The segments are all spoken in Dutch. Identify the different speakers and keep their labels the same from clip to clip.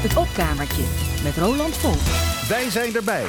Speaker 1: Het opkamertje met Roland Volk.
Speaker 2: Wij zijn erbij.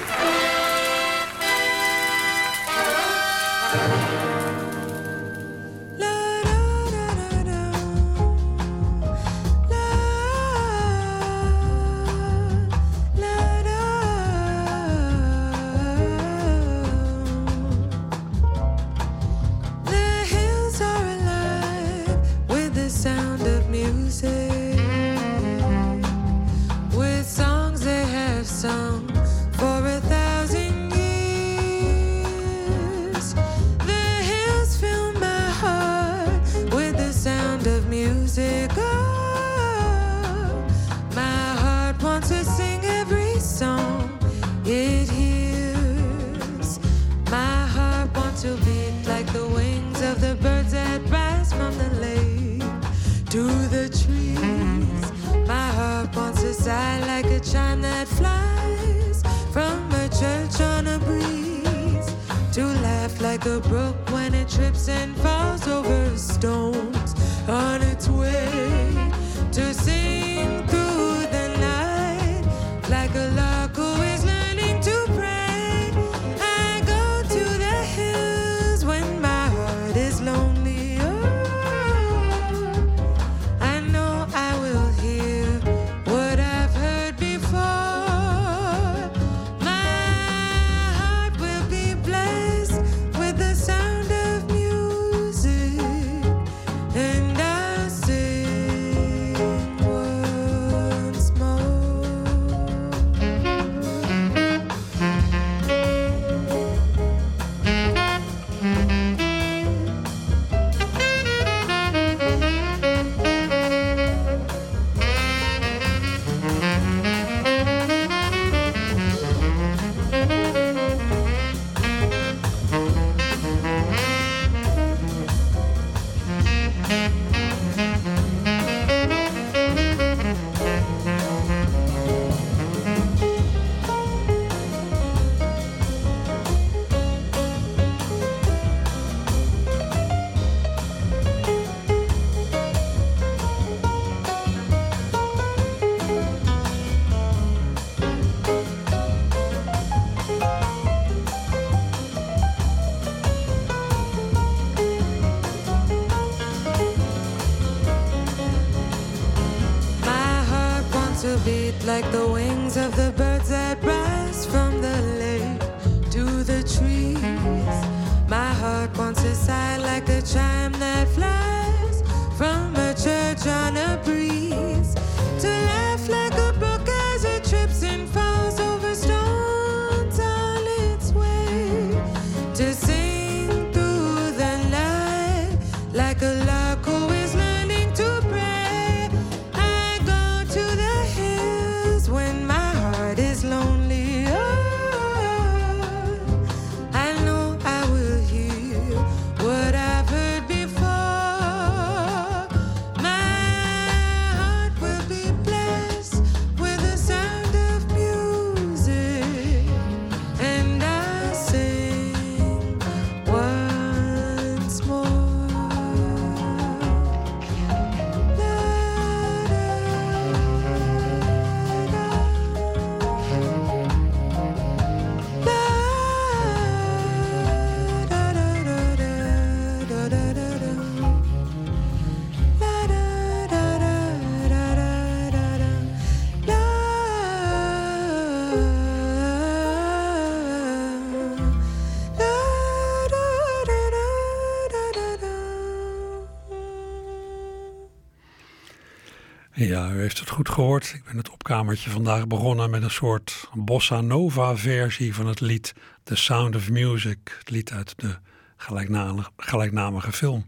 Speaker 3: Goed gehoord. Ik ben het opkamertje vandaag begonnen met een soort bossa nova versie van het lied The Sound of Music. Het lied uit de gelijknamige, gelijknamige film.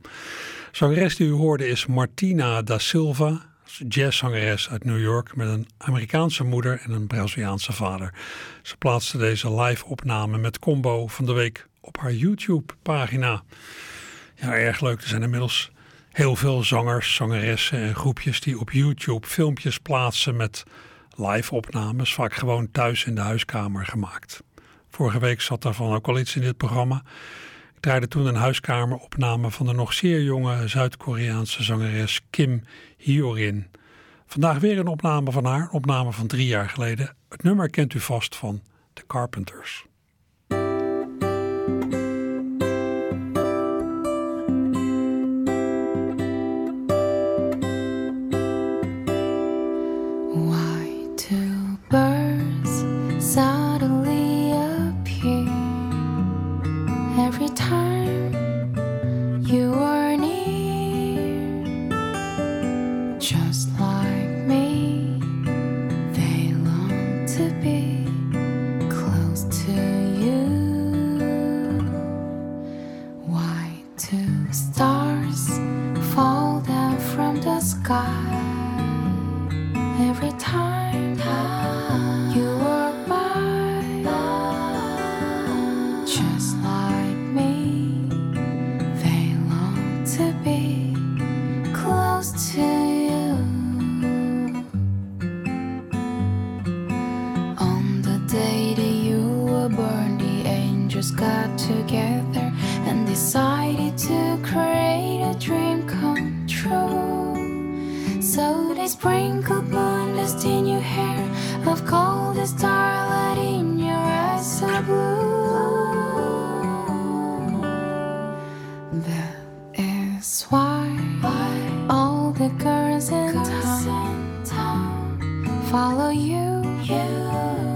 Speaker 3: Zangeres die u hoorde is Martina da Silva, jazzzangeres uit New York met een Amerikaanse moeder en een Braziliaanse vader. Ze plaatste deze live opname met combo van de week op haar YouTube pagina. Ja, erg leuk. Er zijn inmiddels heel veel zangers, zangeressen en groepjes die op YouTube filmpjes plaatsen met live opnames, vaak gewoon thuis in de huiskamer gemaakt. Vorige week zat daarvan ook al iets in dit programma. Ik draaide toen een huiskameropname van de nog zeer jonge Zuid-Koreaanse zangeres Kim Hyorin
Speaker 4: Vandaag weer een opname van haar, opname van drie jaar geleden. Het nummer kent u vast van The Carpenters. follow you. you.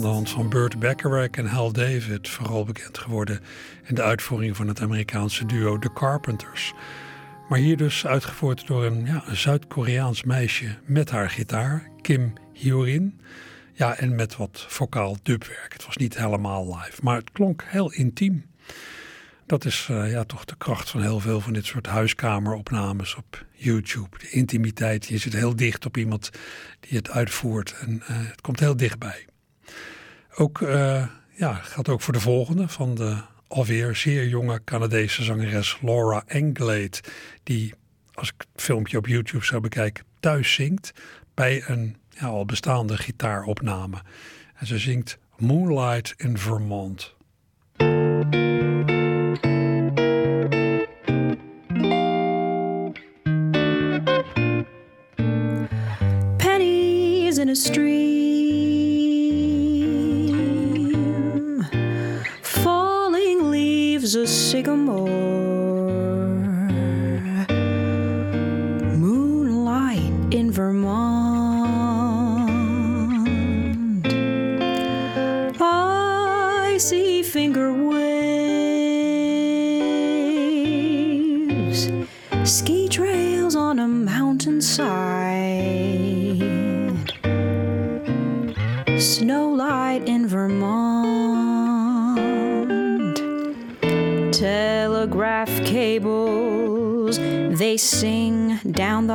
Speaker 4: Van Burt Bacharach en Hal David, vooral bekend geworden in de uitvoering van het Amerikaanse duo The Carpenters. Maar hier dus uitgevoerd door een, ja, Zuid-Koreaans meisje met haar gitaar, Kim Hyorin. Ja, en met wat vocaal dubwerk. Het was niet helemaal live, maar het klonk heel intiem. Dat is uh, ja, toch de kracht van heel veel van dit soort huiskameropnames op YouTube. De intimiteit, je zit heel dicht op iemand die het uitvoert en uh, het komt heel dichtbij. Ook uh, ja, geldt ook voor de volgende van de alweer zeer jonge Canadese zangeres Laura Englade. Die, als ik het filmpje op YouTube zou bekijken, thuis zingt bij een al bestaande gitaaropname. En ze zingt Moonlight in Vermont.
Speaker 5: Pennies in a street. A sycamore.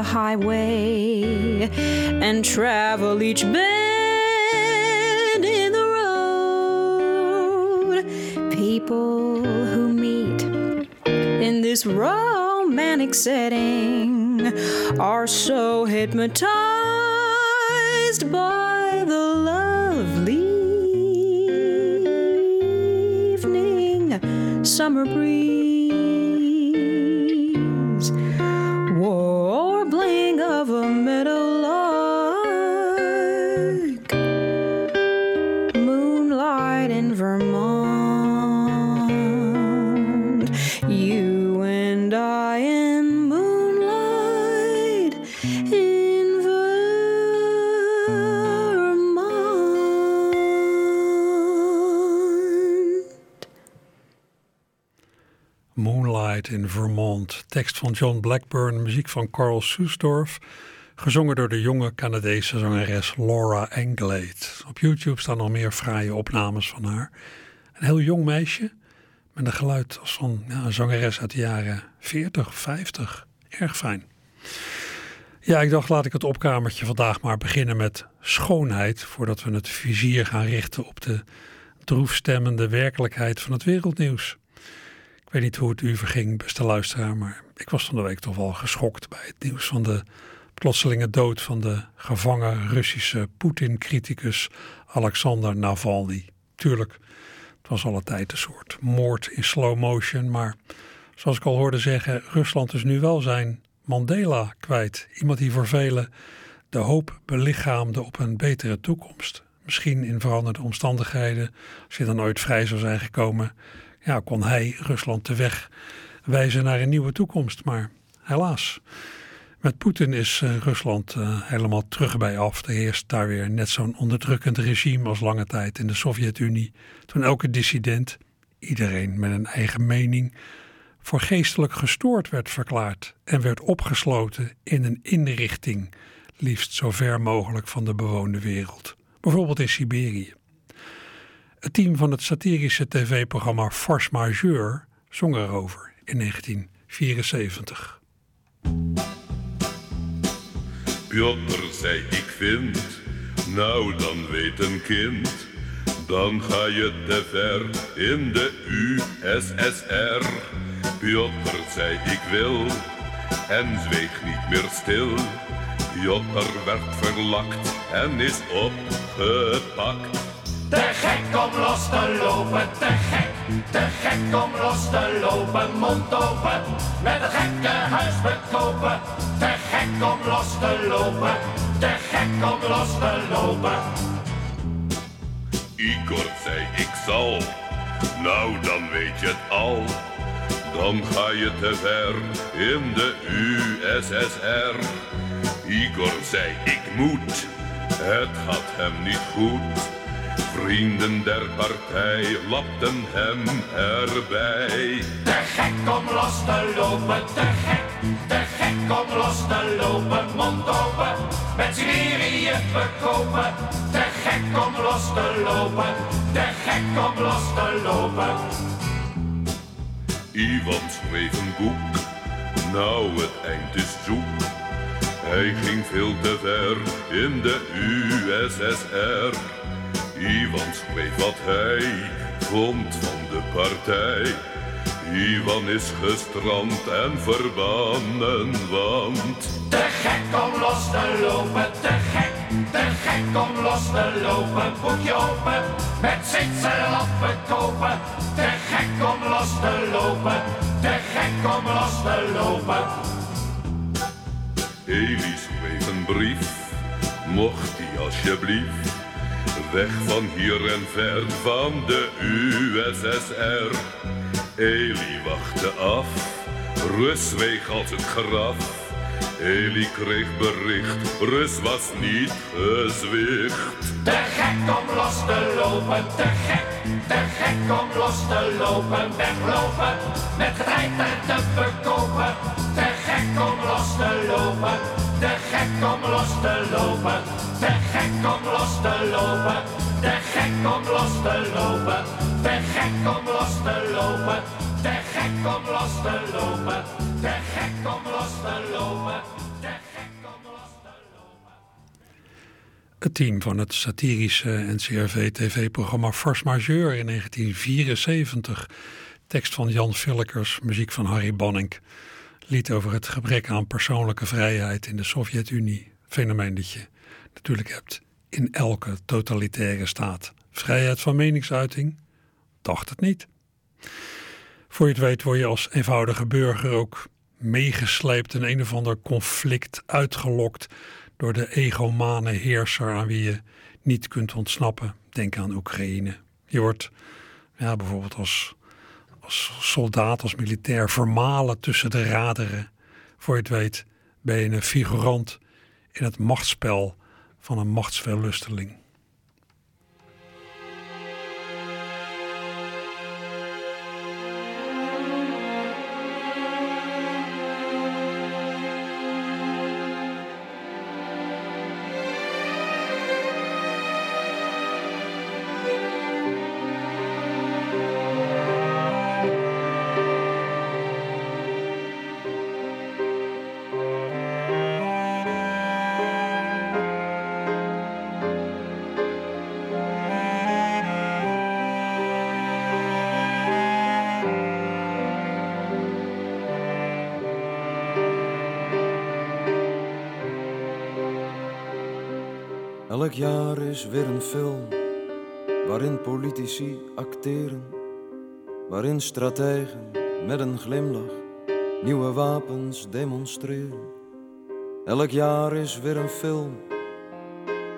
Speaker 5: Highway and travel each bend in the road. People who meet in this romantic setting are so hypnotized by the lovely evening summer breeze Vermont.
Speaker 3: Tekst van John Blackburn, muziek van Carl Soesdorf. Gezongen door de jonge Canadese zangeres Laura Anglade. Op YouTube staan nog meer fraaie opnames van haar. Een heel jong meisje met een geluid als van ja, een zangeres uit de jaren 40, 50. Erg fijn. Ja, ik dacht laat ik het opkamertje vandaag maar beginnen met schoonheid. Voordat we het vizier gaan richten op de droefstemmende werkelijkheid van het wereldnieuws. Ik weet niet hoe het u verging, beste luisteraar, maar ik was van de week toch wel geschokt bij het nieuws van de plotselinge dood van de gevangen Russische Poetin-criticus Alexander Navalny. Tuurlijk, het was alle tijd een soort moord in slow motion, maar zoals ik al hoorde zeggen, Rusland is nu wel zijn Mandela kwijt. Iemand die voor velen de hoop belichaamde op een betere toekomst. Misschien in veranderde omstandigheden, als je dan ooit vrij zou zijn gekomen, ja, kon hij Rusland de weg wijzen naar een nieuwe toekomst. Maar helaas, met Poetin is uh, Rusland uh, helemaal terug bij af. Er heerst daar weer net zo'n onderdrukkend regime als lange tijd in de Sovjet-Unie. Toen elke dissident, iedereen met een eigen mening, voor geestelijk gestoord werd verklaard en werd opgesloten in een inrichting, liefst zo ver mogelijk van de bewoonde wereld. Bijvoorbeeld in Siberië. Het team van het satirische tv-programma Force Majeure zong erover in 1974.
Speaker 6: Piotr zei ik vind, nou dan weet een kind, dan ga je te ver in de USSR. Piotr zei ik wil en zweeg niet meer stil. Piotr werd verlakt en is opgepakt.
Speaker 7: Te gek om los te lopen, te gek, te gek om los te lopen, mond open, met een gekke huis bekopen. Te gek om los te lopen, te gek om los te lopen.
Speaker 6: Igor zei ik zal, nou dan weet je het al. Dan ga je te ver in de USSR. Igor zei ik moet, het gaat hem niet goed. Vrienden der partij lapten hem erbij.
Speaker 7: Te gek om los te lopen, te gek, te gek om los te lopen, mond open, met Siberië verkopen. Te gek om los te lopen, te gek om los te lopen.
Speaker 6: Ivan schreef een boek, nou het eind is zoek. Hij ging veel te ver in de USSR. Ivan schreef wat hij vond van de partij. Ivan is gestrand en verbannen, want
Speaker 7: Te gek om los te lopen, te gek, te gek om los te lopen. Boekje open, met Zwitserland verkopen. Te gek om los te lopen, te gek om los te lopen.
Speaker 6: Elie schreef een brief, mocht hij alsjeblieft weg van hier en ver van de USSR. Elie wachtte af, Rus zweeg als het graf. Elie kreeg bericht, Rus was niet gezwicht.
Speaker 7: Te gek om los te lopen, te gek, te gek om los te lopen. Weglopen, met getreinten te verkopen. Te gek om los te lopen, te gek om los te lopen, te gek om los te lopen, te gek om los te lopen, te gek om los te lopen, te gek om los te lopen, te gek om los te lopen.
Speaker 3: Het team van het satirische NCRV-tv-programma Force Majeure in 1974. Tekst van Jan Villekers, muziek van Harry Banning. Lied over het gebrek aan persoonlijke vrijheid in de Sovjet-Unie. Fenomeen dat je natuurlijk hebt in elke totalitaire staat. Vrijheid van meningsuiting? Dacht het niet. Voor je het weet word je als eenvoudige burger ook meegesleept in een of ander conflict, uitgelokt door de egomane heerser aan wie je niet kunt ontsnappen. Denk aan Oekraïne. Je wordt ja, bijvoorbeeld als, als soldaat, als militair vermalen tussen de raderen. Voor je het weet ben je een figurant in het machtsspel van een machtsverlusteling.
Speaker 8: Elk jaar is weer een film waarin politici acteren, waarin strategen met een glimlach nieuwe wapens demonstreren. Elk jaar is weer een film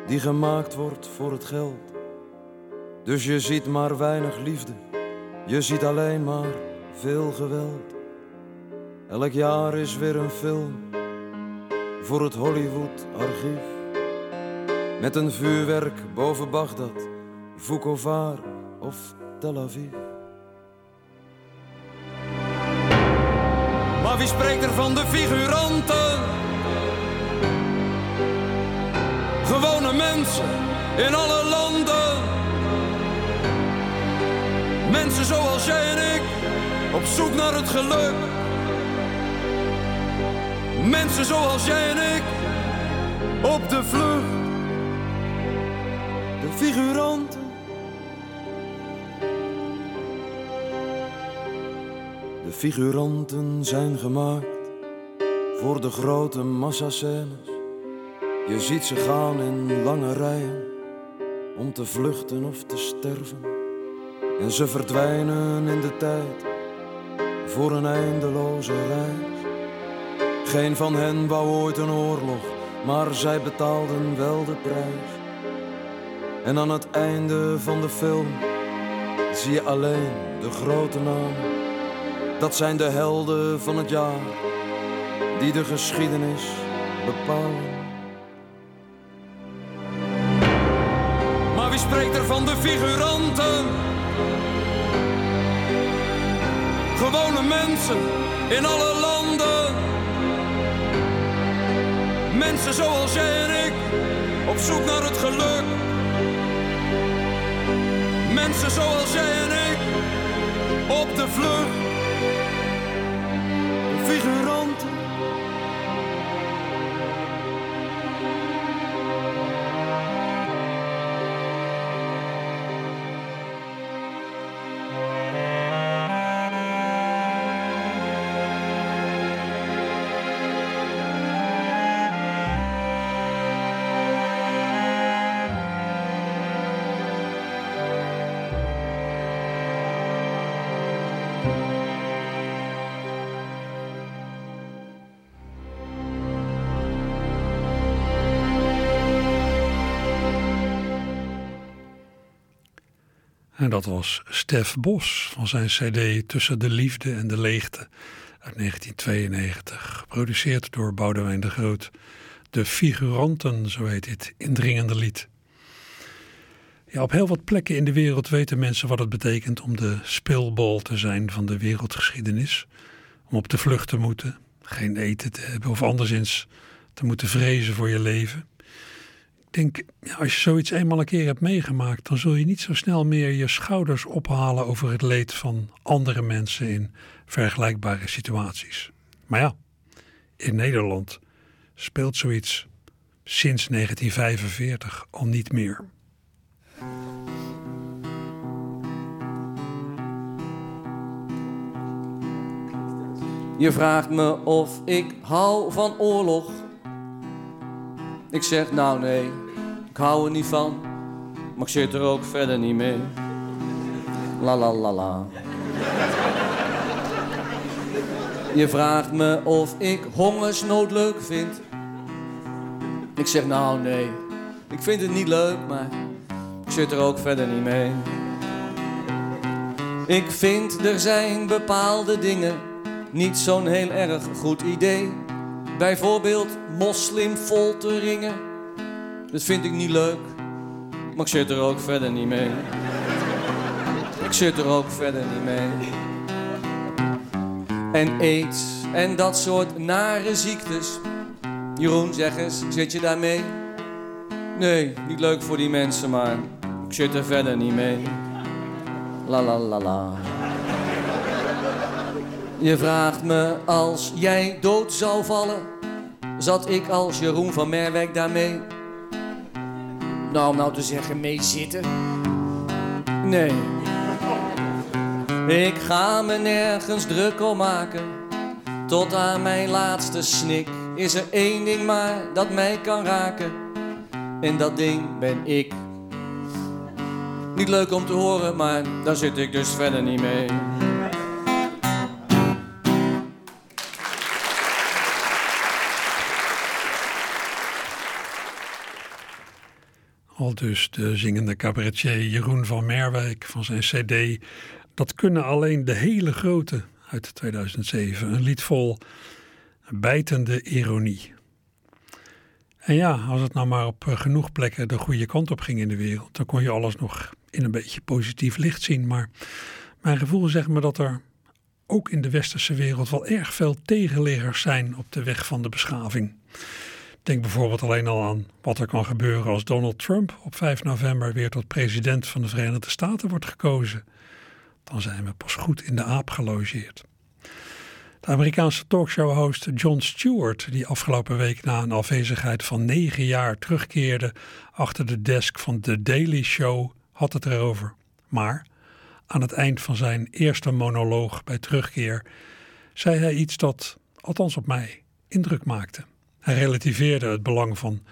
Speaker 8: die gemaakt wordt voor het geld. Dus je ziet maar weinig liefde, je ziet alleen maar veel geweld. Elk jaar is weer een film voor het Hollywood-archief. Met een vuurwerk boven Bagdad, Vukovar of Tel Aviv. Maar wie spreekt er van de figuranten? Gewone mensen in alle landen. Mensen zoals jij en ik, op zoek naar het geluk. Mensen zoals jij en ik, op de vlucht figuranten. De figuranten zijn gemaakt voor de grote massascènes. Je ziet ze gaan in lange rijen om te vluchten of te sterven. En ze verdwijnen in de tijd voor een eindeloze reis. Geen van hen wou ooit een oorlog, maar zij betaalden wel de prijs. En aan het einde van de film zie je alleen de grote namen. Dat zijn de helden van het jaar die de geschiedenis bepalen. Maar wie spreekt er van de figuranten? Gewone mensen in alle landen. Mensen zoals jij en ik, op zoek naar het geluk. Mensen zoals jij en ik, op de vlucht. De
Speaker 3: En dat was Stef Bos van zijn CD Tussen de Liefde en de Leegte uit 1992. Geproduceerd door Boudewijn de Groot. De Figuranten, zo heet dit indringende lied. Ja, op heel wat plekken in de wereld weten mensen wat het betekent om de speelbal te zijn van de wereldgeschiedenis. Om op de vlucht te moeten. geen eten te hebben of anderszins te moeten vrezen voor je leven. Ik denk, als je zoiets eenmaal een keer hebt meegemaakt, dan zul je niet zo snel meer je schouders ophalen over het leed van andere mensen in vergelijkbare situaties. Maar ja, in Nederland speelt zoiets sinds 1945 al niet meer.
Speaker 9: Je vraagt me of ik hou van oorlog. Ik zeg nou nee, ik hou er niet van, maar ik zit er ook verder niet mee. La la la la. Je vraagt me of ik hongersnood leuk vind. Ik zeg nou nee, ik vind het niet leuk, maar ik zit er ook verder niet mee. Ik vind er zijn bepaalde dingen niet zo'n heel erg goed idee. Bijvoorbeeld moslimfolteringen. Dat vind ik niet leuk, maar ik zit er ook verder niet mee. Ik zit er ook verder niet mee. En aids en dat soort nare ziektes. Jeroen, zeg eens, zit je daarmee? Nee, niet leuk voor die mensen, maar ik zit er verder niet mee. La la la la. Je vraagt me als jij dood zou vallen, zat ik als Jeroen van Merwijk daarmee? Nou, om nou te zeggen, mee zitten? Nee. Ik ga me nergens druk om maken. Tot aan mijn laatste snik is er één ding maar dat mij kan raken. En dat ding ben ik. Niet leuk om te horen, maar daar zit ik dus verder niet mee.
Speaker 3: Al dus de zingende cabaretier Jeroen van Merwijk van zijn cd Dat kunnen alleen de hele grote uit 2007. Een lied vol bijtende ironie. En ja, als het nou maar op genoeg plekken de goede kant op ging in de wereld, dan kon je alles nog in een beetje positief licht zien. Maar mijn gevoel zegt me dat er ook in de westerse wereld wel erg veel tegenliggers zijn op de weg van de beschaving. Denk bijvoorbeeld alleen al aan wat er kan gebeuren als Donald Trump op 5 november weer tot president van de Verenigde Staten wordt gekozen. Dan zijn we pas goed in de aap gelogeerd. De Amerikaanse talkshow-host Jon Stewart, die afgelopen week na een afwezigheid van negen jaar terugkeerde achter de desk van The Daily Show, had het erover. Maar aan het eind van zijn eerste monoloog bij terugkeer zei hij iets dat, althans op mij, indruk maakte. Hij relativeerde het belang van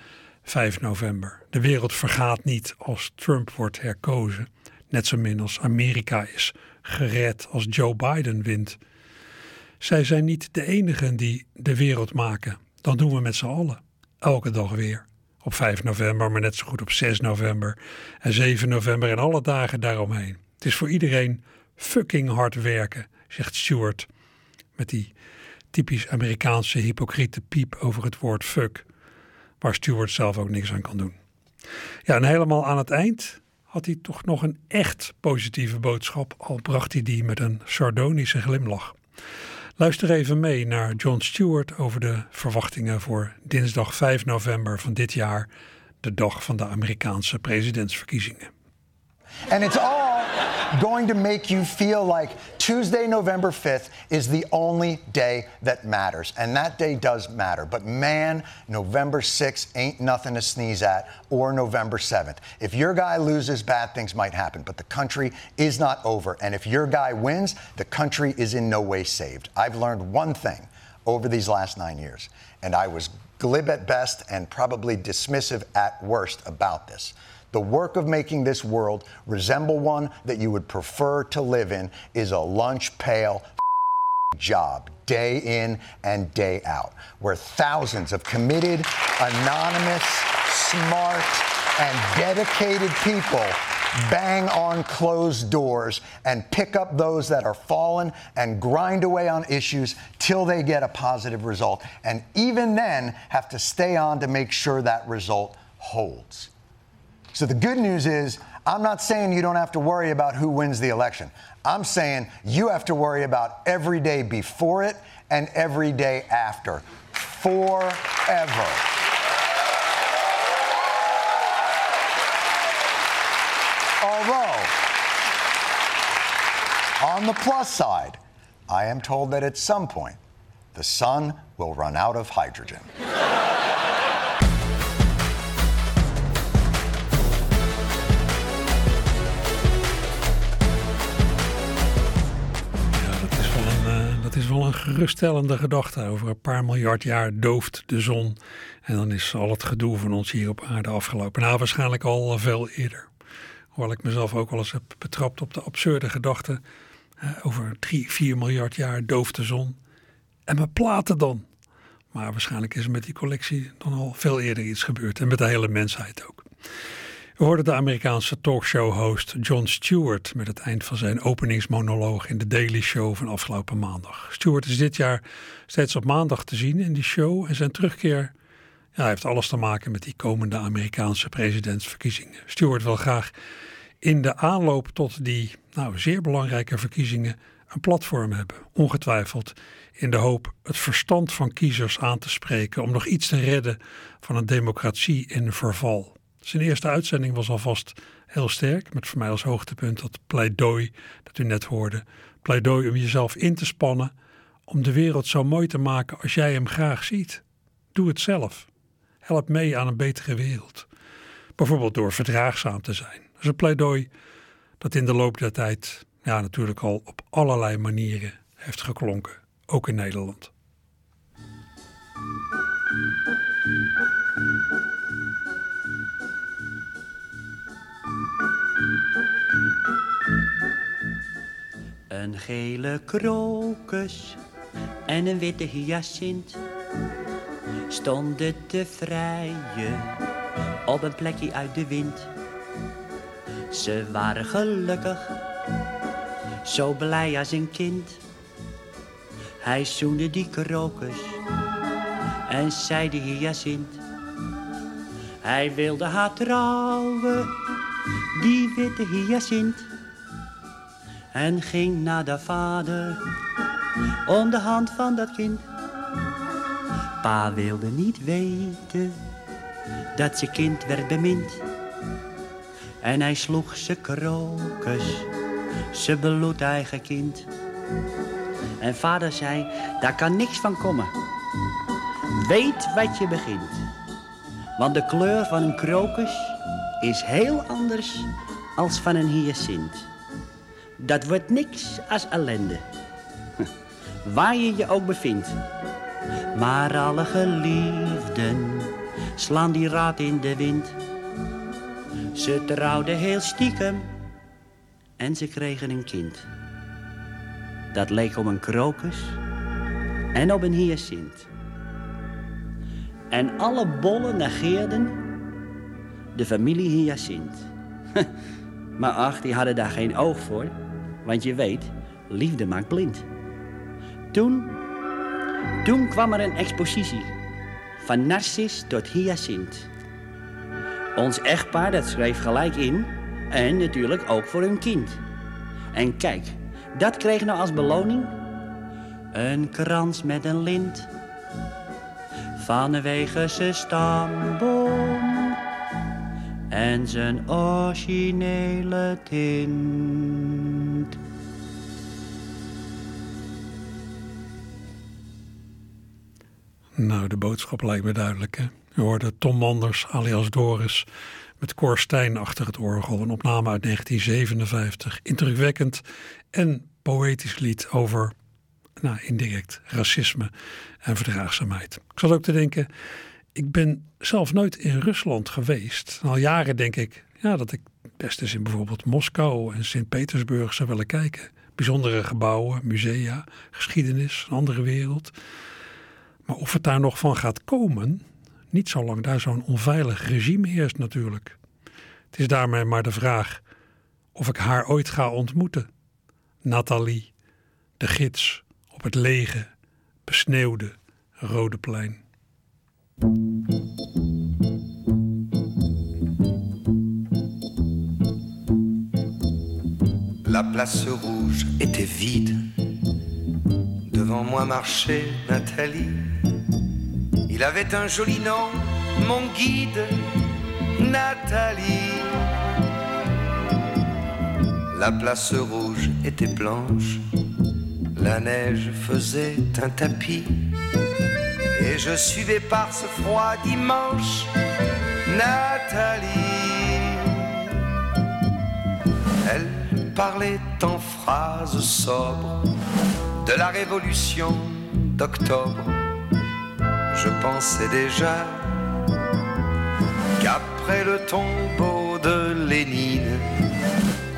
Speaker 3: 5 november. De wereld vergaat niet als Trump wordt herkozen, net zo min als Amerika is gered als Joe Biden wint. Zij zijn niet de enigen die de wereld maken. Dan doen we met z'n allen. Elke dag weer. Op 5 november, maar net zo goed op 6 november en 7 november en alle dagen daaromheen. Het is voor iedereen fucking hard werken, zegt Stuart. Met die typisch Amerikaanse hypocriete piep over het woord fuck. Waar Stuart zelf ook niks aan kan doen. Ja, en helemaal aan het eind had hij toch nog een echt positieve boodschap, al bracht hij die met een sardonische glimlach. Luister even mee naar John Stewart over de verwachtingen voor dinsdag 5 november van dit jaar, de dag van de Amerikaanse presidentsverkiezingen.
Speaker 10: Going to make you feel like Tuesday, November 5th is the only day that matters. And that day does matter. But man, November 6th ain't nothing to sneeze at, or November 7th. If your guy loses, bad things might happen. But the country is not over. And if your guy wins, the country is in no way saved. I've learned one thing over these last nine years, and I was glib at best and probably dismissive at worst about this. The work of making this world resemble one that you would prefer to live in is a lunch pail job, day in and day out, where thousands of committed, anonymous, smart, and dedicated people bang on closed doors and pick up those that are fallen and grind away on issues till they get a positive result. And even then, have to stay on to make sure that result holds. So the good news is I'm not saying you don't have to worry about who wins the election. I'm saying you have to worry about every day before it and every day after. Forever. Although, on the plus side, I am told that at some point, the sun will run out of hydrogen.
Speaker 3: dat is wel een geruststellende gedachte. Over een paar miljard jaar dooft de zon. En dan is al het gedoe van ons hier op aarde afgelopen. Nou, waarschijnlijk al veel eerder. Hoewel ik mezelf ook wel eens heb betrapt op de absurde gedachte. eh, over drie, vier miljard jaar dooft de zon. En mijn platen dan? Maar waarschijnlijk is er met die collectie dan al veel eerder iets gebeurd. En met de hele mensheid ook. We hoorden de Amerikaanse talkshow-host Jon Stewart met het eind van zijn openingsmonoloog in de Daily Show van afgelopen maandag. Stewart is dit jaar steeds op maandag te zien in die show en zijn terugkeer ja, heeft alles te maken met die komende Amerikaanse presidentsverkiezingen. Stewart wil graag in de aanloop tot die nou, zeer belangrijke verkiezingen een platform hebben. Ongetwijfeld in de hoop het verstand van kiezers aan te spreken om nog iets te redden van een democratie in verval. Zijn eerste uitzending was alvast heel sterk, met voor mij als hoogtepunt dat pleidooi dat u net hoorde. Pleidooi om jezelf in te spannen om de wereld zo mooi te maken als jij hem graag ziet. Doe het zelf. Help mee aan een betere wereld. Bijvoorbeeld door verdraagzaam te zijn. Dat is een pleidooi dat in de loop der tijd ja, natuurlijk al op allerlei manieren heeft geklonken, ook in Nederland.
Speaker 11: Een gele krokus en een witte hyacint stonden te vrijen op een plekje uit de wind. Ze waren gelukkig, zo blij als een kind. Hij zoende die krokus en zei de hyacint. Hij wilde haar trouwen, die witte hyacint. En ging naar de vader om de hand van dat kind. Pa wilde niet weten dat zijn kind werd bemind. En hij sloeg zijn krokus, zijn bloedeigen kind. En vader zei, daar kan niks van komen. Weet wat je begint. Want de kleur van een krokus is heel anders als van een hyacint. Dat wordt niks als ellende. Waar je je ook bevindt. Maar alle geliefden slaan die raad in de wind. Ze trouwden heel stiekem en ze kregen een kind. Dat leek op een krokus en op een hyacint. En alle bollen negeerden de familie hyacint. maar ach, die hadden daar geen oog voor. Want je weet, liefde maakt blind. Toen, toen kwam er een expositie. Van Narcis tot Hyacint. Ons echtpaar dat schreef gelijk in. En natuurlijk ook voor hun kind. En kijk, dat kreeg nou als beloning... Een krans met een lint. Vanwege zijn stamboom. En zijn originele tint.
Speaker 3: Nou, de boodschap lijkt me duidelijk. Hè? U hoorde Tom Manders alias Doris met Cor Stijn achter het orgel. Een opname uit 1957. Indrukwekkend en poëtisch lied over, nou, indirect racisme en verdraagzaamheid. Ik zat ook te denken, ik ben zelf nooit in Rusland geweest. Al jaren denk ik ja, dat ik best eens in bijvoorbeeld Moskou en Sint-Petersburg zou willen kijken. Bijzondere gebouwen, musea, geschiedenis, een andere wereld. Maar of het daar nog van gaat komen, niet zolang daar zo'n onveilig regime heerst natuurlijk. Het is daarmee maar de vraag of ik haar ooit ga ontmoeten. Nathalie, de gids op het lege, besneeuwde Rode Plein.
Speaker 12: La place rouge était vide. Devant moi marchait Nathalie. Il avait un joli nom, mon guide, Nathalie. La place rouge était blanche, la neige faisait un tapis. Et je suivais par ce froid dimanche Nathalie. Elle parlait en phrases sobres de la révolution d'octobre. Je pensais déjà qu'après le tombeau de Lénine,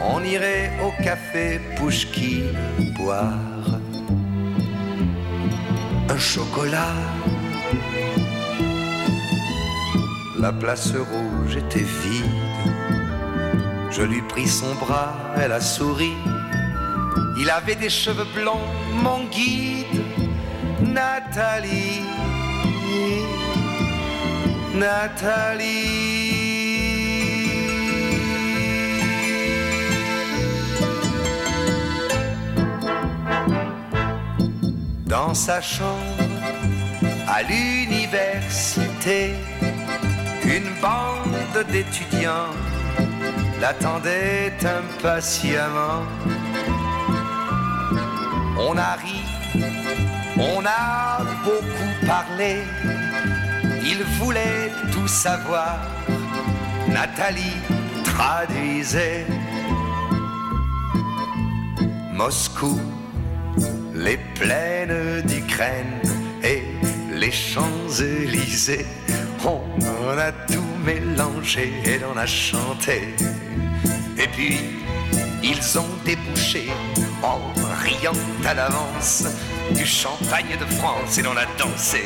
Speaker 12: on irait au café Pouchkine boire un chocolat. La place rouge était vide. Je lui pris son bras, elle a souri. Il avait des cheveux blonds, mon guide, Nathalie. Nathalie. Dans sa chambre, à l'université, une bande d'étudiants l'attendait impatiemment. On a ri, on a beaucoup parlé, il voulait tout savoir. Nathalie traduisait Moscou, les plaines d'Ukraine et les Champs-Élysées. On a tout mélangé et l'on a chanté. Et puis, ils ont débouché en riant à l'avance du champagne de France et l'on a dansé.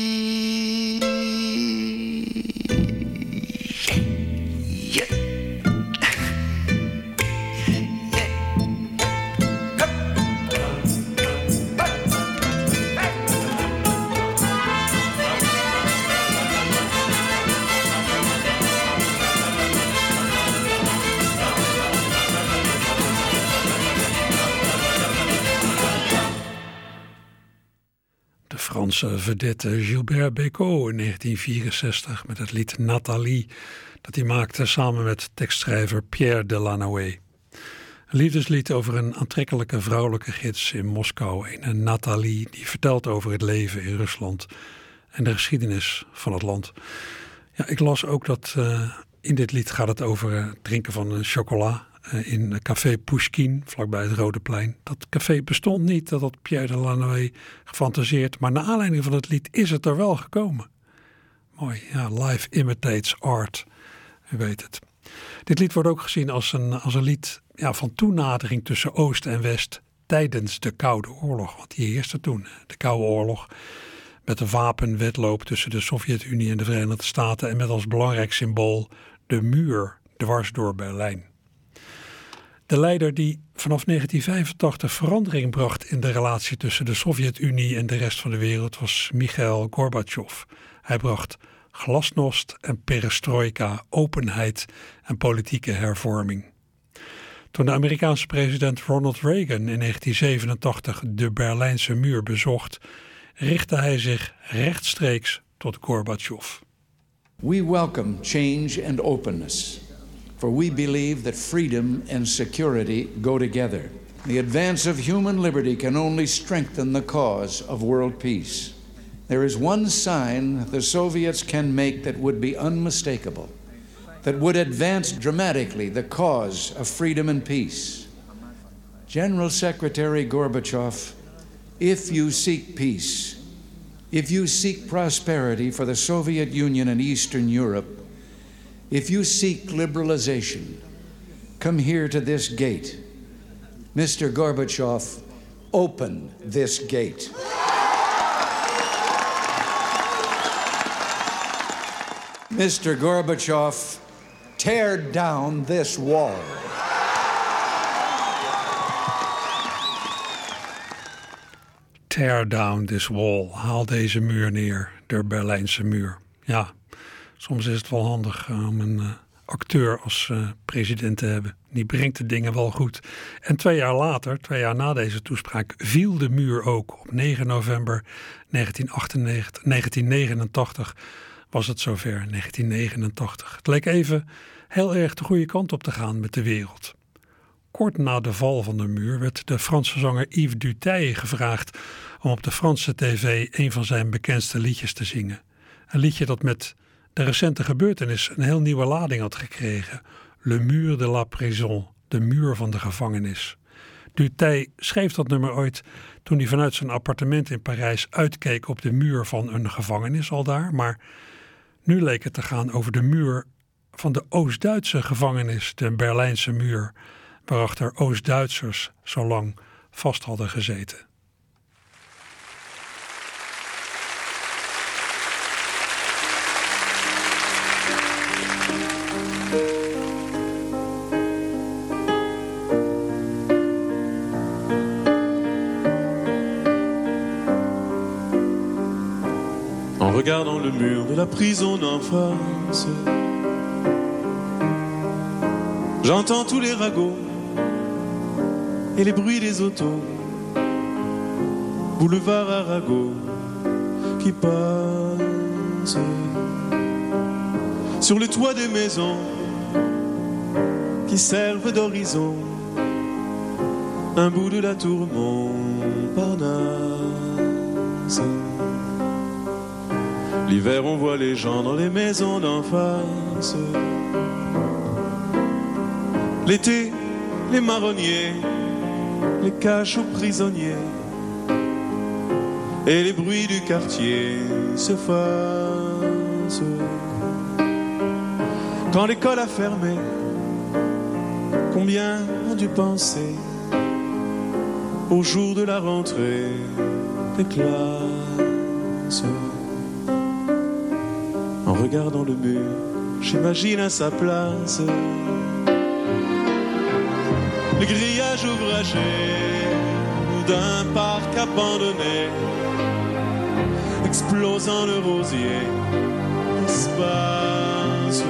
Speaker 3: Franse Gilbert Bécaud in 1964 met het lied Nathalie dat hij maakte samen met tekstschrijver Pierre Delanoë. Een liefdeslied over een aantrekkelijke vrouwelijke gids in Moskou, een Nathalie die vertelt over het leven in Rusland en de geschiedenis van het land. Ja, ik las ook dat uh, in dit lied gaat het over drinken van chocola in café Pushkin, vlakbij het Rode Plein. Dat café bestond niet, dat had Pierre de Lanoë gefantaseerd. Maar naar aanleiding van het lied is het er wel gekomen. Mooi, ja, life imitates art. U weet het. Dit lied wordt ook gezien als een, als een lied ja, van toenadering tussen Oost en West tijdens de Koude Oorlog. Want die heerste toen, de Koude Oorlog. Met een wapenwedloop tussen de Sovjet-Unie en de Verenigde Staten. En met als belangrijk symbool de muur dwars door Berlijn. De leider die vanaf 1985 verandering bracht in de relatie tussen de Sovjet-Unie en de rest van de wereld was Mikhail Gorbachev. Hij bracht glasnost en perestroika, openheid en politieke hervorming. Toen de Amerikaanse president Ronald Reagan in 1987 de Berlijnse muur bezocht, richtte hij zich rechtstreeks tot Gorbachev.
Speaker 13: We welcome change and openness, for we believe that freedom and security go together. The advance of human liberty can only strengthen the cause of world peace. There is one sign the Soviets can make that would be unmistakable, that would advance dramatically the cause of freedom and peace. General Secretary Gorbachev, if you seek peace, if you seek prosperity for the Soviet Union and Eastern Europe, if you seek liberalization, come here to this gate. Mr. Gorbachev, open this gate. Mr. Gorbachev, tear down this wall.
Speaker 3: Tear down this wall. Haal deze muur neer. De Berlijnse muur. Ja, soms is het wel handig eh, om een uh, acteur als uh, president te hebben. Die brengt de dingen wel goed. En twee jaar later, twee jaar na deze toespraak, viel de muur ook. Op 9 november 1998, 1989 was het zover, 1989. Het leek even heel erg de goede kant op te gaan met de wereld. Kort na de val van de muur werd de Franse zanger Yves Duteil gevraagd om op de Franse tv een van zijn bekendste liedjes te zingen. Een liedje dat met de recente gebeurtenis een heel nieuwe lading had gekregen. Le Mur de la Prison, de muur van de gevangenis. Duteil schreef dat nummer ooit toen hij vanuit zijn appartement in Parijs uitkeek op de muur van een gevangenis al daar, maar nu leek het te gaan over de muur van de Oost-Duitse gevangenis, de Berlijnse muur, waarachter Oost-Duitsers zo lang vast hadden gezeten.
Speaker 14: Regardant le mur de la prison d'en face, j'entends tous les ragots et les bruits des autos. Boulevard Arago qui passe sur les toits des maisons qui servent d'horizon. Un bout de la tour L'hiver, on voit les gens dans les maisons d'en face. L'été, les marronniers, les caches aux prisonniers. Et les bruits du quartier s'effacent. Quand l'école a fermé, combien ont dû penser au jour de la rentrée des classes? Regardant le mur, j'imagine à sa place les grillages ouvragés d'un parc abandonné, explosant le rosier espace.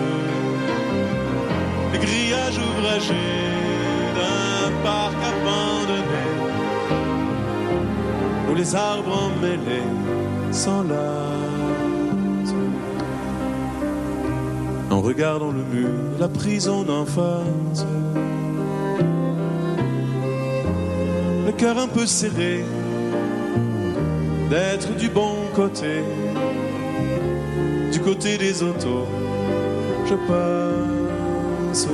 Speaker 14: Les grillages ouvragés d'un parc abandonné, où les arbres emmêlés s'enlacent. En regardant le mur, la prison d'en face. le cœur un peu serré d'être du bon côté, du côté des autos, je passe,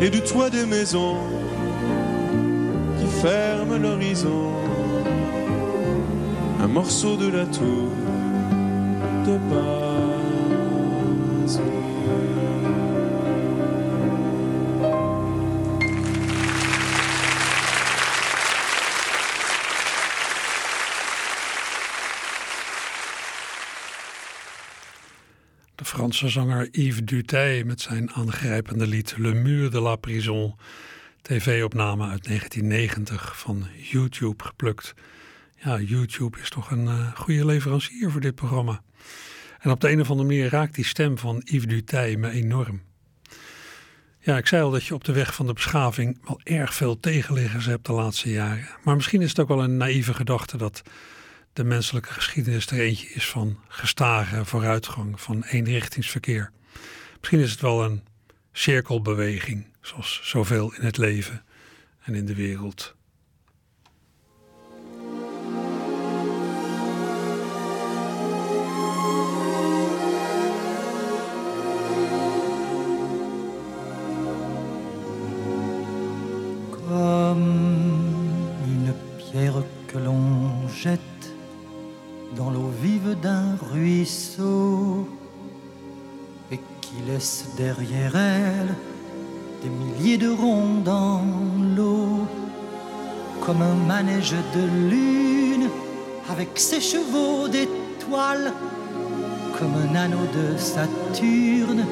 Speaker 14: et du toit des maisons qui ferment l'horizon, un morceau de la tour de base.
Speaker 3: Zanger Yves Duteil met zijn aangrijpende lied Le Mur de la Prison. TV-opname uit 1990 van YouTube geplukt. Ja, YouTube is toch een uh, goede leverancier voor dit programma. En op de een of andere manier raakt die stem van Yves Dutay me enorm. Ja, ik zei al dat je op de weg van de beschaving wel erg veel tegenliggers hebt de laatste jaren. Maar misschien is het ook wel een naïeve gedachte dat de menselijke geschiedenis er eentje is van gestage vooruitgang, van eenrichtingsverkeer. Misschien is het wel een cirkelbeweging, zoals zoveel in het leven en in de wereld.
Speaker 15: Comme une pierre que l'on jette dans l'eau vive d'un ruisseau et qui laisse derrière elle des milliers de ronds dans l'eau, comme un manège de lune avec ses chevaux d'étoiles, comme un anneau de Saturne,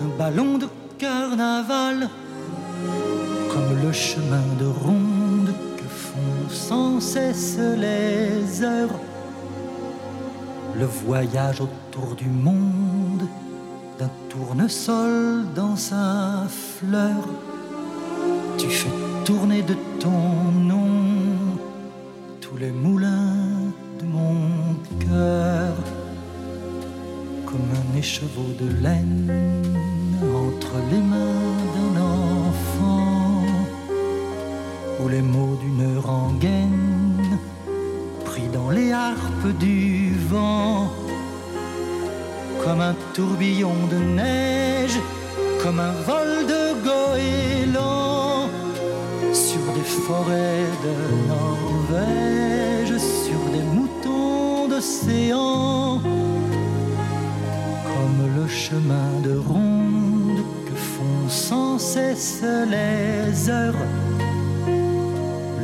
Speaker 15: un ballon de carnaval, comme le chemin de ronde que font sans cesse les heures, le voyage autour du monde d'un tournesol dans sa fleur. Tu fais tourner de ton nom tous les moulins de mon cœur, comme un écheveau de laine tourbillon de neige, comme un vol de goéland sur des forêts de Norvège, sur des moutons d'océan, comme le chemin de ronde que font sans cesse les heures,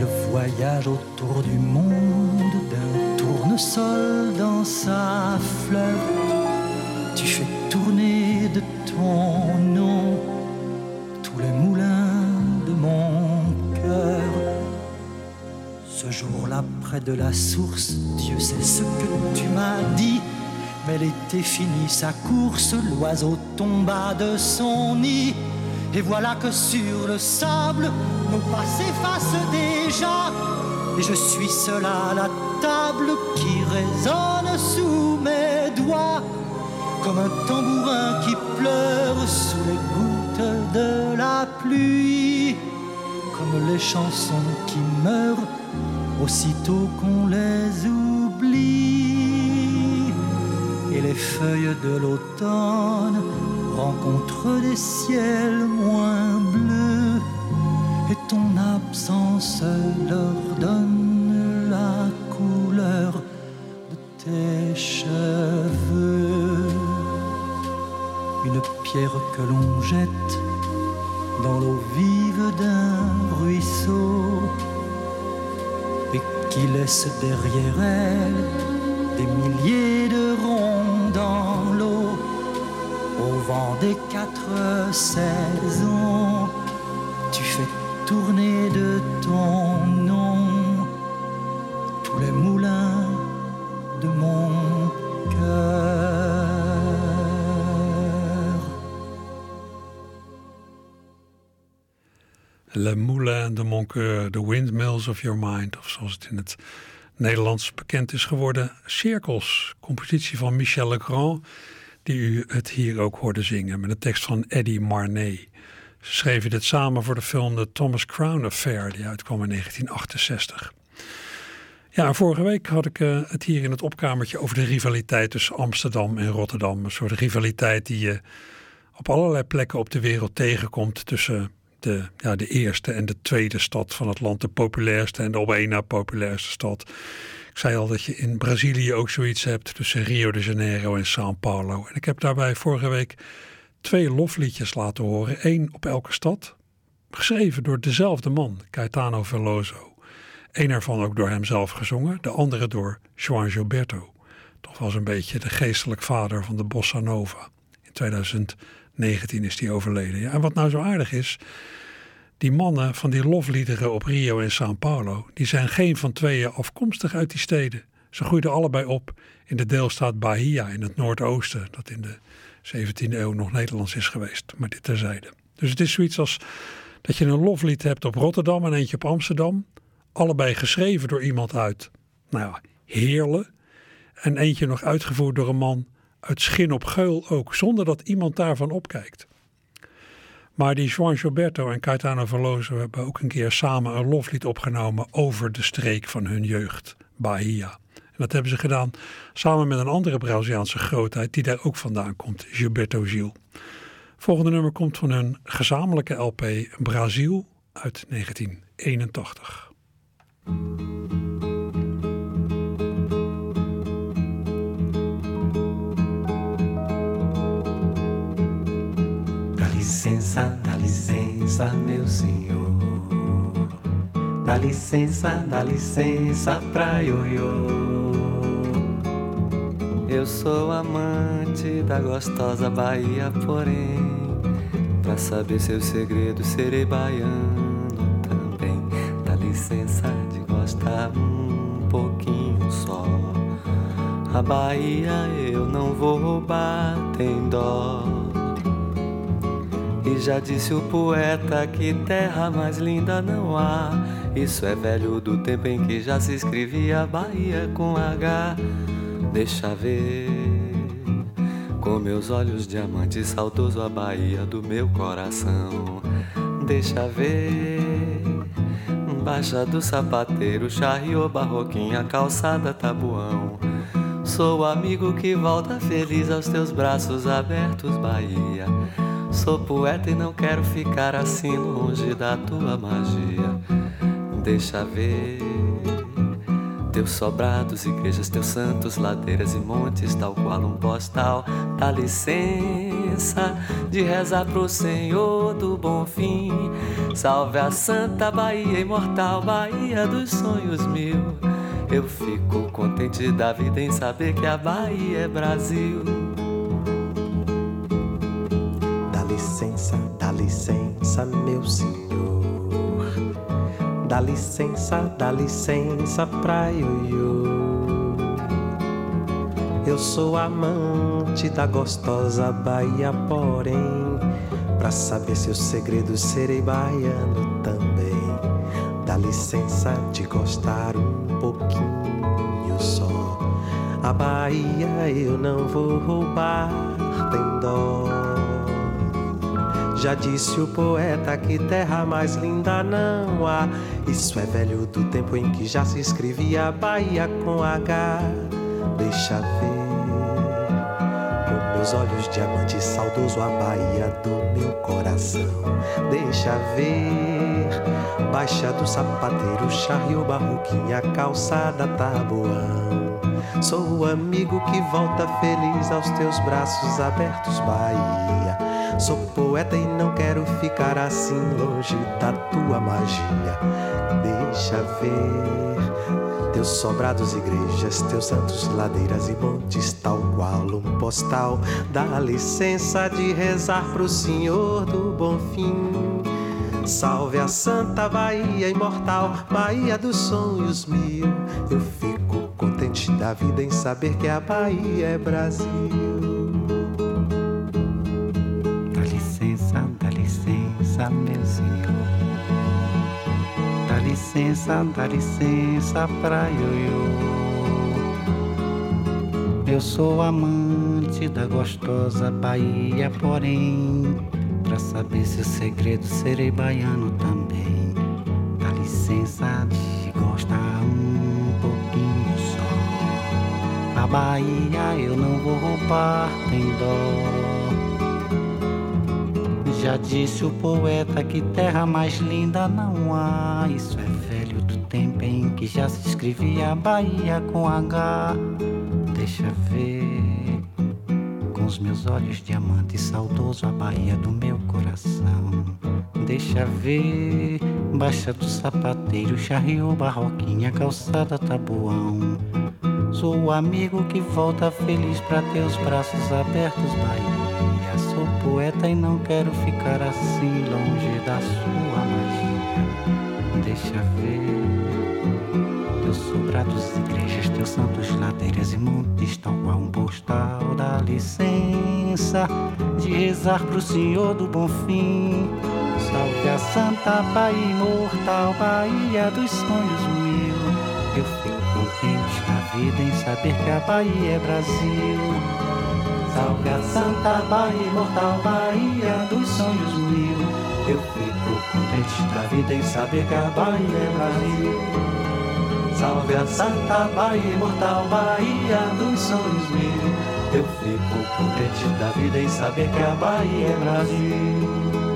Speaker 15: le voyage autour du monde d'un tournesol dans sa fleur de la source, Dieu sait ce que tu m'as dit. Mais l'été finit sa course, l'oiseau tomba de son nid. Et voilà que sur le sable, nos pas s'effacent déjà. Et je suis seul à la table qui résonne sous mes doigts comme un tambourin qui pleure sous les gouttes de la pluie, comme les chansons qui meurent aussitôt qu'on les oublie. Et les feuilles de l'automne rencontrent des ciels moins bleus, et ton absence leur donne la couleur de tes cheveux une pierre que l'on jette dans l'eau vive d'un qui laisse derrière elle des milliers de ronds dans l'eau au vent des quatre saisons. Tu fais tourner de ton
Speaker 3: The Windmills of Your Mind, of zoals het in het Nederlands bekend is geworden, Cirkels, compositie van Michel Legrand, die u het hier ook hoorde zingen, met een tekst van Eddie Marnay. Ze schreven dit samen voor de film The Thomas Crown Affair, die uitkwam in 1968. Ja, vorige week had ik uh, het hier in het opkamertje over de rivaliteit tussen Amsterdam en Rotterdam. Een soort rivaliteit die je op allerlei plekken op de wereld tegenkomt tussen de, ja, de eerste en de tweede stad van het land, de populairste en de op één na populairste stad. Ik zei al dat je in Brazilië ook zoiets hebt tussen Rio de Janeiro en São Paulo. En ik heb daarbij vorige week twee lofliedjes laten horen, één op elke stad, geschreven door dezelfde man, Caetano Veloso. Eén ervan ook door hemzelf gezongen, de andere door João Gilberto. Toch wel een beetje de geestelijk vader van de bossa nova. In 2019 is hij overleden. Ja, en wat nou zo aardig is, Die mannen van die lofliederen op Rio en São Paulo, die zijn geen van tweeën afkomstig uit die steden. Ze groeiden allebei op in de deelstaat Bahia in het noordoosten, dat in de 17e eeuw nog Nederlands is geweest, maar dit terzijde. Dus het is zoiets als dat je een loflied hebt op Rotterdam en eentje op Amsterdam, allebei geschreven door iemand uit, nou ja, Heerlen, en eentje nog uitgevoerd door een man uit Schin op Geul ook, zonder dat iemand daarvan opkijkt. Maar die Juan Gilberto en Caetano Veloso hebben ook een keer samen een loflied opgenomen over de streek van hun jeugd, Bahia. En dat hebben ze gedaan samen met een andere Braziliaanse grootheid die daar ook vandaan komt, Gilberto Gil. Volgende nummer komt van hun gezamenlijke LP Brazil uit 1981.
Speaker 16: Licença, dá licença, meu senhor. Dá licença, dá licença pra ioiô. Eu sou amante da gostosa Bahia, porém, pra saber seus segredos, serei baiano também. Dá licença de gostar um pouquinho só. A Bahia eu não vou roubar, tem dó. E já disse o poeta que terra mais linda não há. Isso é velho do tempo em que já se escrevia Bahia com H. Deixa ver com meus olhos diamantes saudoso a Bahia do meu coração. Deixa ver Baixa do sapateiro, charriô, barroquinha, calçada, tabuão. Sou o amigo que volta feliz aos teus braços abertos, Bahia. Sou poeta e não quero ficar assim longe da tua magia. Deixa ver teus sobrados, igrejas, teus santos, ladeiras e montes, tal qual um postal. Dá licença de rezar pro Senhor do bom fim. Salve a Santa Bahia imortal, Bahia dos sonhos mil. Eu fico contente da vida em saber que a Bahia é Brasil.
Speaker 17: Licença, dá licença, meu senhor. Dá licença, dá licença pra ioiô. Eu sou amante da gostosa Bahia, porém, pra saber seus segredos serei baiano também. Dá licença de gostar um pouquinho só. A Bahia eu não vou roubar, tem dó. Já disse o poeta que terra mais linda não há. Isso é velho do tempo em que já se escrevia Bahia com H. Deixa ver com meus olhos diamante saudoso a Bahia do meu coração. Deixa ver Baixa do sapateiro, charrio, barroquinha, calçada, tabuão. Sou o amigo que volta feliz aos teus braços abertos, Bahia. Sou poeta e não quero ficar assim longe da tua magia. Deixa ver teus sobrados, igrejas, teus santos, ladeiras e montes, tal qual um postal. Dá licença de rezar pro Senhor do bom fim. Salve a Santa Bahia imortal, Bahia dos sonhos mil. Eu fico contente da vida em saber que a Bahia é Brasil.
Speaker 16: Licença, meu senhor. Dá licença, dá licença pra ioiô. Eu sou amante da gostosa Bahia, porém, pra saber seus segredos, serei baiano também. Dá licença de gostar um pouquinho só. A Bahia eu não vou roubar, tem dó. Já disse o poeta que terra mais linda não há. Isso é velho do tempo em que já se escrevia Bahia com H. Deixa ver com os meus olhos diamante saudoso a Bahia do meu coração. Deixa ver Baixa do sapateiro, charriô, barroquinha, calçada, tabuão.
Speaker 18: Sou o amigo que volta feliz pra teus braços abertos, Bahia. Poeta e não quero ficar assim longe da sua magia. Deixa ver teus sobrados, igrejas, teus santos, ladeiras e montes, tal qual um postal. Dá licença de rezar pro Senhor do Bom Fim. Salve a Santa Bahia imortal, Bahia dos sonhos mil. Eu fico contente na vida em saber que a Bahia é Brasil. Salve a Santa Bahia imortal, Bahia dos sonhos mil. Eu fico contente na vida em saber que a Bahia é Brasil. Salve a Santa Bahia imortal, Bahia dos sonhos mil. Eu fico contente da vida em saber que a Bahia é Brasil.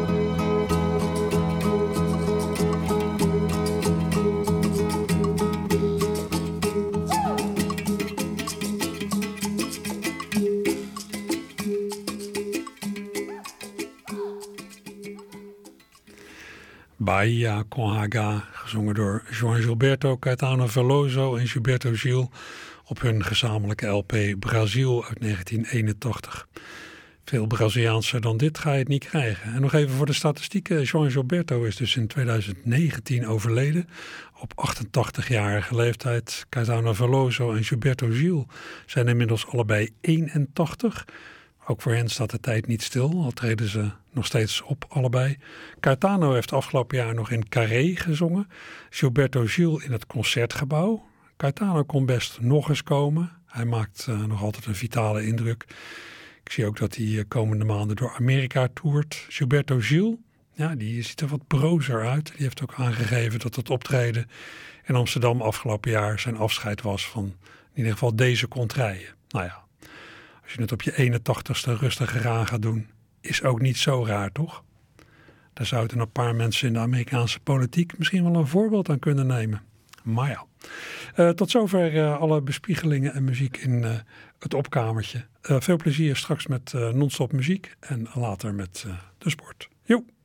Speaker 3: Bahia con Haga, gezongen door João Gilberto, Caetano Veloso en Gilberto Gil op hun gezamenlijke LP Brazil uit 1981. Veel Braziliaanser dan dit ga je het niet krijgen. En nog even voor de statistieken. João Gilberto is dus in 2019 overleden. Op 88-jarige leeftijd. Caetano Veloso en Gilberto Gil zijn inmiddels allebei 81. Ook voor hen staat de tijd niet stil, al treden ze nog steeds op allebei. Caetano heeft afgelopen jaar nog in Carré gezongen. Gilberto Gil in het Concertgebouw. Caetano kon best nog eens komen. Hij maakt uh, nog altijd een vitale indruk. Ik zie ook dat hij uh, komende maanden door Amerika toert. Gilberto Gil, ja, die ziet er wat brozer uit. Die heeft ook aangegeven dat het optreden in Amsterdam afgelopen jaar zijn afscheid was van in ieder geval deze contraien. Nou ja, als je het op je 81ste rustig eraan gaat doen, is ook niet zo raar, toch? Daar zouden een paar mensen in de Amerikaanse politiek misschien wel een voorbeeld aan kunnen nemen. Maar ja. Uh, tot zover uh, alle bespiegelingen en muziek in uh, het opkamertje. veel plezier straks met non-stop muziek en later met de sport. Joep!